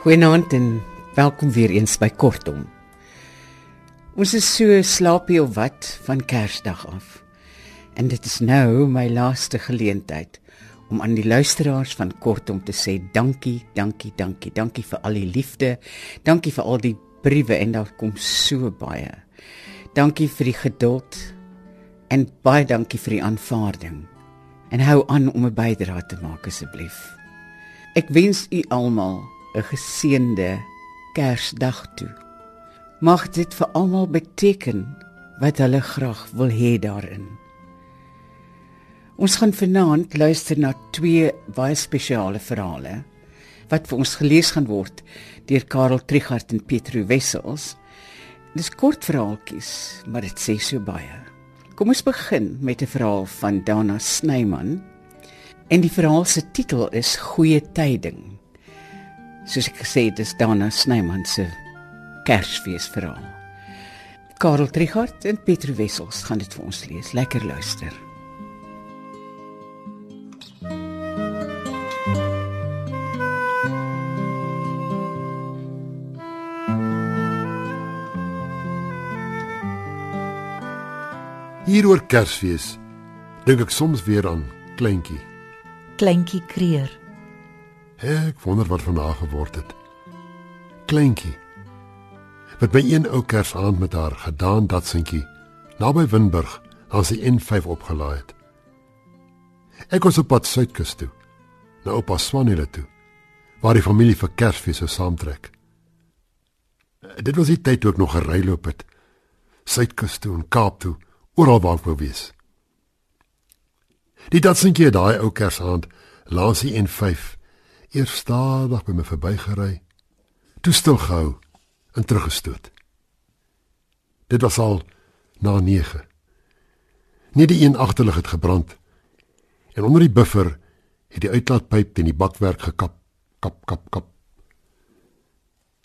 Goeienaand en welkom weer eens by Kortom. Ons is so slaapie of wat van Kersdag af. En dit is nou my laaste geleentheid om aan die luisteraars van Kortom te sê dankie, dankie, dankie, dankie vir al die liefde. Dankie vir al die briewe en daar kom so baie. Dankie vir die geduld en baie dankie vir die aanvaarding. En hou aan om 'n bydrae te maak asseblief. Ek wens u almal 'n geseënde Kersdag toe. Mag dit vir almal beteken wat hulle graag wil hê daarin. Ons gaan vanaand luister na twee baie spesiale verhale wat vir ons gelees gaan word deur Karel Trigard en Pietro Wessels. Dis kort verhaaltjies, maar dit sê so baie. Kom ons begin met 'n verhaal van Dana Snyman. En die verhaal se titel is Goeie tyding soos ek gesê het, is Dana Snyman se Kersfeesverhaal. Karel Trigard en Pieter Wessels gaan dit vir ons lees. Lekker luister. Hier oor Kersfees dink ek soms weer aan kleintjie. Kleintjie kreer. Ek wonder wat van haar geword het. Kleintjie. Wat by een ou Kersaand met haar gedaan dat sintjie naby Winburg aan sy N5 opgelaai het. Ek was op pad suidkus toe. Na oupa Swanele toe waar die familie vir Kersfees sou saamtrek. Dit was die tyd toe ek nog gery loop het. Suidkus toe en Kaap toe, oral waar ek wou wees. Die datsientjie daai ou Kersaand langs die N5 eers stadig by my verbygery, toe stil gehou en teruggestoot. Dit was al na 9. Nie die een agterlig het gebrand en onder die buffer het die uitlaatpyp teen die bakwerk gekap, kap kap kap.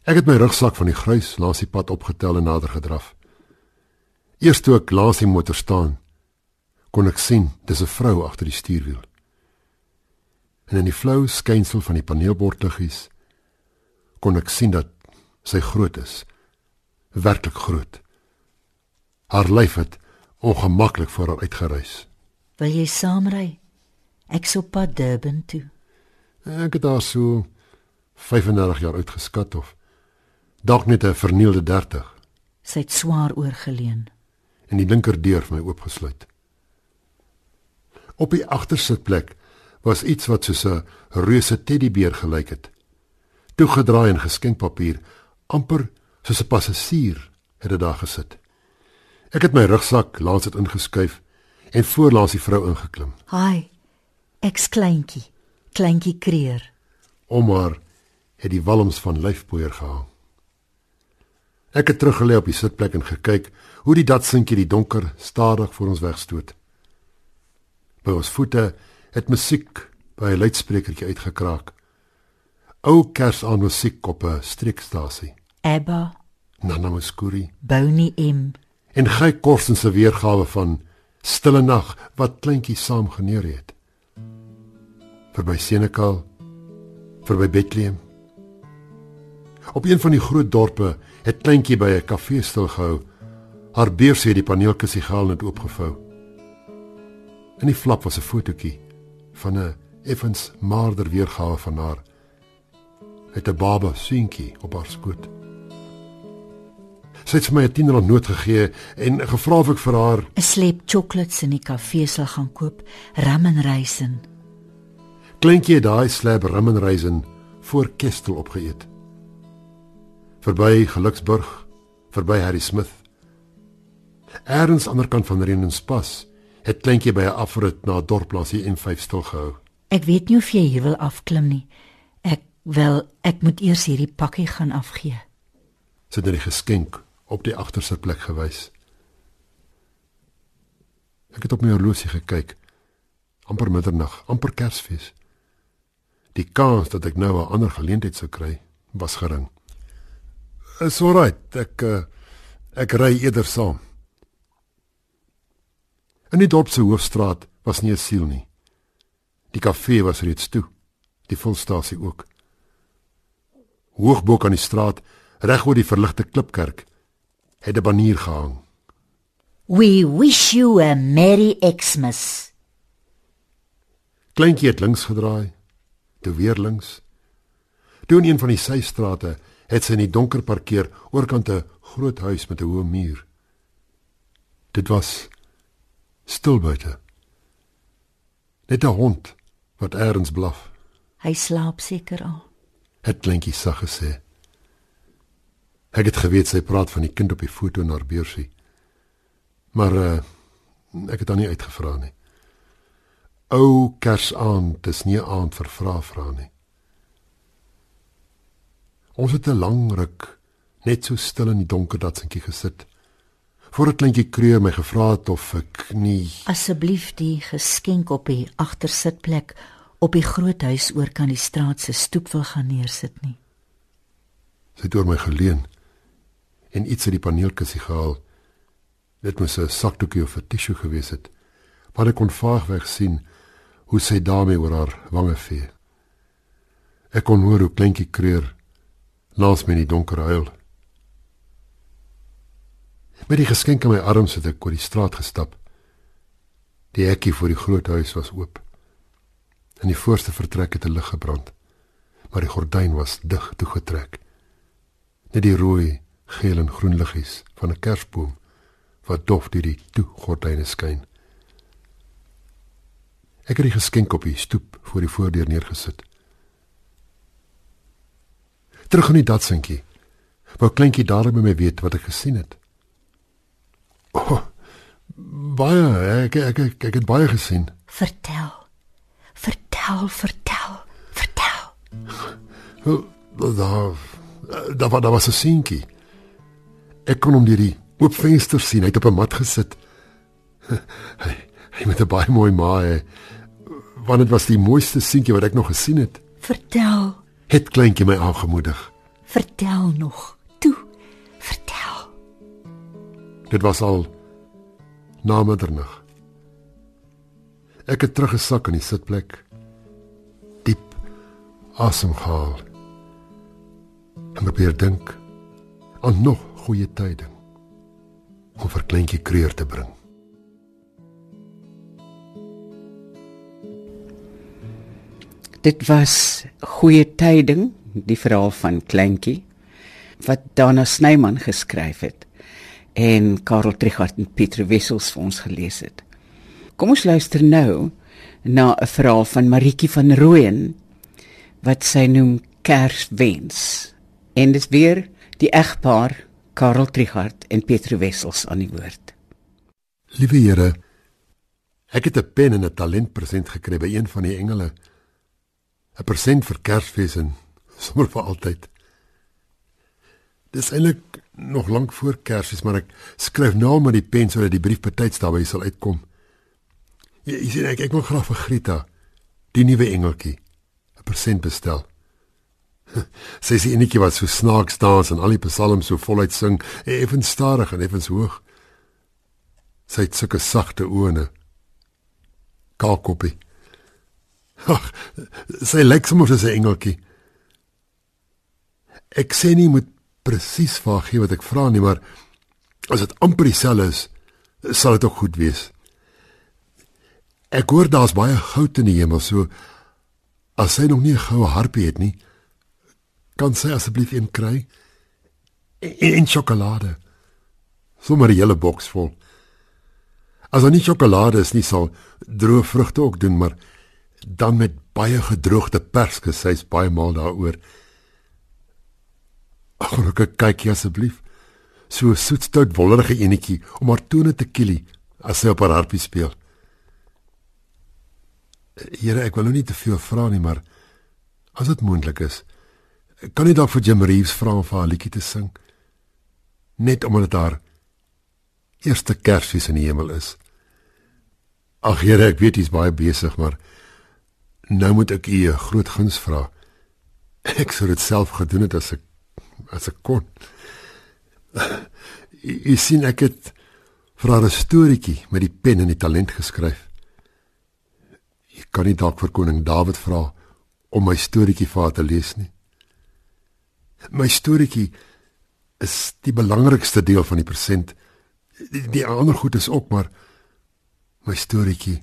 Ek het my rugsak van die gruis langs die pad opgetel en nader gedraf. Eers toe ek langs die motor staan, kon ek sien dis 'n vrou agter die stuurwiel en in die flou skynsel van die paneelbordliggies kon ek sien dat sy groot is werklik groot. Haar lyf het ongemaklik voor haar uitgereis. Wil jy saamry? Ek sou pad Durban toe. Ek het daar so 35 jaar uitgeskat of dalk net 'n vernielde 30 sy het swaar oorgeleen. En die linker deur vir my oopgesluit. Op die agtersitplek was iets wat soos 'n reuse teddybeer gelyk het. Toegedraai in geskenkpapier, amper soos 'n passasier het dit daar gesit. Ek het my rugsak langs dit ingeskuif en voor langs die vrou ingeklim. "Hi. Ek's kleintjie. Kleintjie kreer." Omar het die walms van lyfpoeier gehang. Ek het teruggelê op die sitplek en gekyk hoe die datsientjie die donker stadig voor ons wegstoot. By ons voete het musiek by 'n luidsprekertjie uitgekraak. Ou Kersaan musiek op 'n streekstasie. Ebba, Nana Muskuri, Bouni M en Guy Korsen se weergawe van Stille Nag wat kleintjie saam geneer het. Verby Senekal, verby Bethlehem. Op een van die groot dorpe het kleintjie by 'n kafee stil gehou. Haar beurs het die paneelkussie gehaal en oopgevou. In die flap was 'n fotootjie van 'n effens maarder weergawe van haar met 'n baba seentjie op haar skoot. Sy het my 'n 10 rand noot gegee en gevra of ek vir haar 'n slep chocolates in die kafee sal gaan koop, rum en raisin. Kleintjie daai slab rum en raisin voor Kestel opgeëet. Verby Geluksburg, verby Harry Smith. Erns aan die ander kant van Renenspas het kleintjie by 'n afrit na 'n dorp langs die N5 stil gehou. Ek weet nie of jy hier wil afklim nie. Ek wel, ek moet eers hierdie pakkie gaan afgee. Sy het 'n geskenk op die agterste plek gewys. Ek het op my horlosie gekyk. amper middernag, amper Kersfees. Die kans dat ek nou 'n ander geleentheid sou kry, was gering. Is alright, ek eh, ek ry eerder saam. In die dorp se hoofstraat was nie 'n siel nie. Die kafee was reeds toe, die volstasie ook. Hoog bo kan die straat, reg oor die verligte klipkerk, het 'n banier gehang. We wish you a merry Xmas. Kleintjie het links gedraai, toe weer links. Toe in een van die systrate het sy in die donker parkeer oorkant 'n groot huis met 'n hoë muur. Dit was stil buite. Net 'n hond wat eers blaf. Hy slaap seker al. Het kleintjie sag gesê. Ek het geweet sy praat van die kind op die foto na haar beursie. Maar uh, ek het dan nie uitgevra nie. Ou Kersaand, dis nie 'n aand vir vra vra nie. Ons het 'n lang ruk net so stil in die donker datsentjie gesit. Voor 'n kleintjie kreur my gevra het of ek nie Asseblief die geskenk op die agtersitplek op die groot huis oor kan die straat se stoep wil gaan neersit nie. sy het oor my geleun en iets uit die paneelkussie gehaal. Dit moes 'n sakdoekie of 'n tissue gewees het. Maar ek kon vaagweg sien hoe sy daarmee oor haar wange vee. Ek kon hoor hoe kleintjie kreur langs my in die donker huil. Met die geskenk in my arms het ek oor die straat gestap. Die hekkie voor die groot huis was oop. In die voorste vertrek het 'n lig gebrand, maar die gordyn was dig toegetrek. Net die rooi, geel en groen liggies van 'n kersboom wat dof deur die toe gordyne skyn. Ek het die geskenk op die stoep voor die voordeur neergesit. Terug in die dadsentjie. Wou kleintjie daar by my weet wat ek gesien het. Oh, baie, ek ek ek, ek het baie gesien. Vertel. Vertel, vertel, vertel. Daar daar was daar was 'n seentjie. Ek kon hom deur die oop venster sien. Hy het op 'n mat gesit. Hy hy met 'n baie mooi ma. He. Want dit was die mooiste seentjie wat ek nog gesien het. Vertel, Het kleintjie my aangemoedig. vertel nog. Dit was al na middernag. Ek het teruggesak in die sitplek. Diep asemhaal. En probeer dink aan nog goeie tyding om vir kleintjie kreur te bring. Dit was goeie tyding, die verhaal van Kleintjie wat Dana Snyman geskryf het en Karel Trichardt en Pieter Wessels vir ons gelees het. Kom ons luister nou na 'n verhaal van Maritjie van Rooyen wat sy noem Kerswens. En dit weer die egpaar Karel Trichardt en Pieter Wessels aan die woord. Liewe Here, ek het 'n pen en 'n talentpresent gekry by een van die engele. 'n Persent vir Kersfees en sommer vir altyd. Dis eintlik nog lank voor Kersfees, maar ek skryf nou met die pen sodat die brief betyds daarby sal uitkom. Jy, jy sien ek ek wil graag vir Greta, die nuwe engeltjie, 'n persent bestel. Sy is die enetjie wat so snaaks dans en al die psalms so voluit sing, effens stadig en effens hoog. Sy het sulke sagte oë. Kaalkoppie. Ag, sy lyk sommer soos 'n engeltjie. Ek sê nie moet presies vir haar gee wat ek vra nie, maar as dit amper dieselfde is, sal dit ook goed wees. Ek hoor daar's baie goud in die hemel, so as sy nog nie 'n goue harpie het nie, kan sy asseblief een kry en, en sjokolade. Sommer 'n hele boks vol. As daar nie sjokolade is nie, sal droë vrugte ook doen, maar dan met baie gedroogde perske, sy's baie mal daaroor. Ag, ek kyk jy asseblief. So 'n soetstout wollerige enetjie om haar tone te kielie as sy op haar harpie speel. Here, ek wil nou nie te veel vra nie, maar as dit moontlik is, kan jy dalk vir Jim Reeves vra om vir haar liedjie te sing? Net omdat dit haar eerste Kersfees in die hemel is. Ag Here, ek weet jy's baie besig, maar nou moet ek u 'n groot guns vra. Ek sou dit self gedoen het as ek as ek kon. Jy sien ek het vir haar 'n storieetjie met die pen en die talent geskryf. Ek kan nie dalk vir koning Dawid vra om my storieetjie vir haar te lees nie. My storieetjie is die belangrikste deel van die persent. Die, die ander goed is ook maar my storieetjie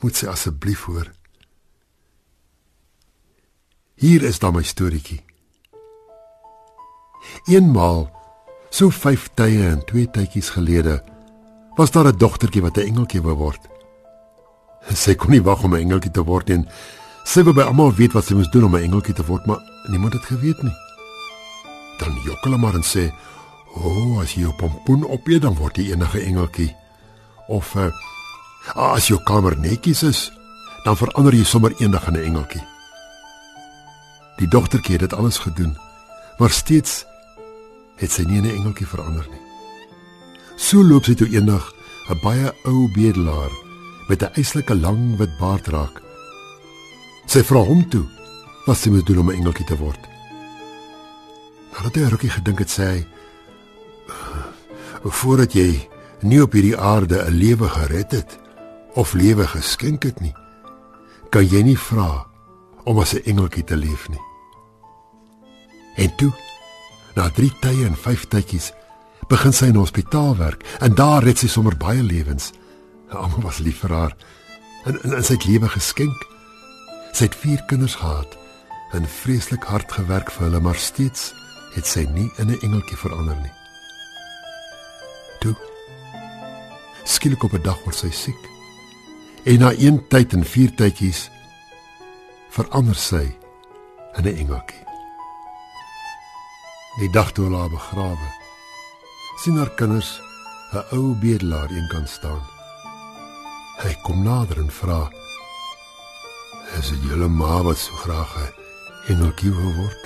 moet sy asseblief hoor. Hier is dan my storieetjie. Eenmaal, so 5 tye en 2 tydjies gelede, was daar 'n dogtertjie wat 'n engeltjie wou word. Sy kon nie wag om 'n engeltjie te word nie. Sy wou by almal weet wat sy moes doen om 'n engeltjie te word, maar niemand het geweet nie. Dan jok hulle maar en sê: "O, oh, as jy 'n pompoen opeet, dan word jy enige engeltjie." Of uh, as jou kamer netjies is, dan verander jy sommer eendag in 'n engeltjie. Die dogtertjie het dit alles gedoen, maar steeds het sy nie in 'n engeltjie verander nie. So loop sy toe eendag 'n baie ou bedelaar met 'n eislike lang wit baard raak. Sy vra hom toe wat sy moet doen om 'n engeltjie te word. Nadat hy rukkie gedink het, sê hy: "Voordat jy nie op hierdie aarde 'n lewe gered het of lewe geskenk het nie, kan jy nie vra om as 'n engeltjie te leef nie." En toe, na 3 tye en 5 tydjies, begin sy in 'n hospitaal werk en daar red sy sommer baie lewens. Almal was lief vir haar en en, en sy het lewe geskenk. Sy het 4 kinders gehad en vreeslik hard gewerk vir hulle, maar steeds het sy nie in 'n engeltjie verander nie. Toe skielik op 'n dag word sy siek. En na een tyd en 4 tydjies verander sy in 'n engeltjie. Die dag toe hulle haar begrawe, sien haar kinders 'n ou bedelaar een kan staan. Hy kom nader en vra: "Is dit julle ma wat so graag 'n engeltjie wou word?"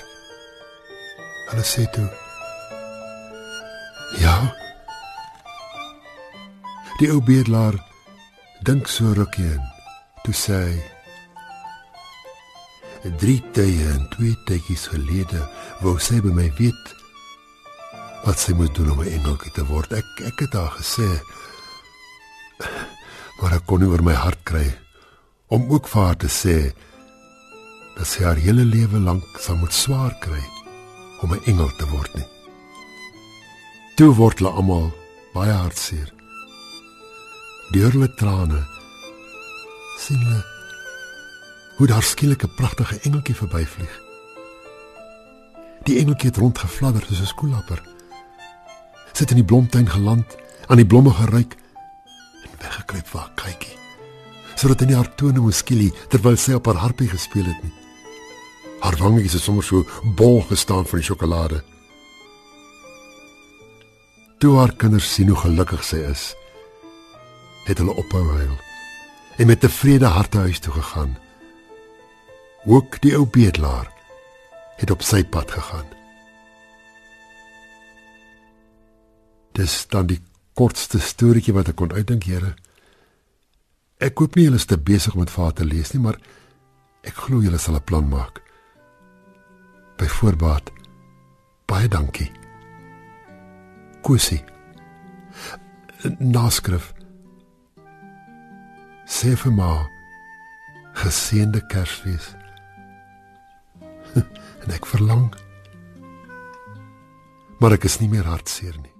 Hulle sê toe: "Ja." Die ou bedelaar dink so rukkie in. Toe sê hy: "Drie tye en twee tydjies gelede wou sy by my weet wat sy moet doen om 'n engeltjie te word. Ek ek het haar gesê maar ek kon nie oor my hart kry om ook vir haar te sê dat sy haar hele lewe lank sal moet swaar kry om 'n engel te word nie. Toe word hulle almal baie hartseer. Deur hulle trane sien hulle hoe daar skielik 'n pragtige engeltjie verbyvlieg. Die engeltjie het rondgefladder soos 'n skoolapper. Sit in die blomtuin geland, aan die blomme geruik en weggekruip vir 'n kykie. Sodat hy nie haar tone moes skielie terwyl sy op haar harpie gespeel het nie. Haar wangetjies het sommer so bol gestaan van die sjokolade. Toe haar kinders sien hoe gelukkig sy is, het hulle ophou huil en met tevrede harte huis toe gegaan. Ook die ou bedelaar het op sy pad gegaan. Dis dan die kortste storieetjie wat ek kon uitdink, Here. Ek hoop nie julle is te besig om dit vir haar te lees nie, maar ek glo julle sal 'n plan maak. Byvoorbeeld baie dankie. Kusie. Naskrif. Sê vir ma geseënde Kersfees. en ek verlang. Maar ek is nie meer hartseer nie.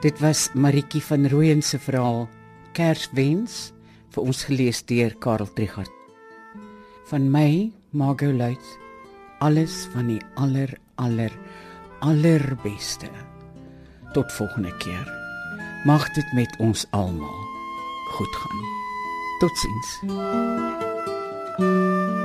Dit was Maritjie van Rooyen se verhaal Kerswens vir ons gelees deur Karel Trigard. Van my, Margot Luit, alles van die aller aller allerbeste. Tot volgende keer. Mag dit met ons almal goed gaan. Totsiens. thank you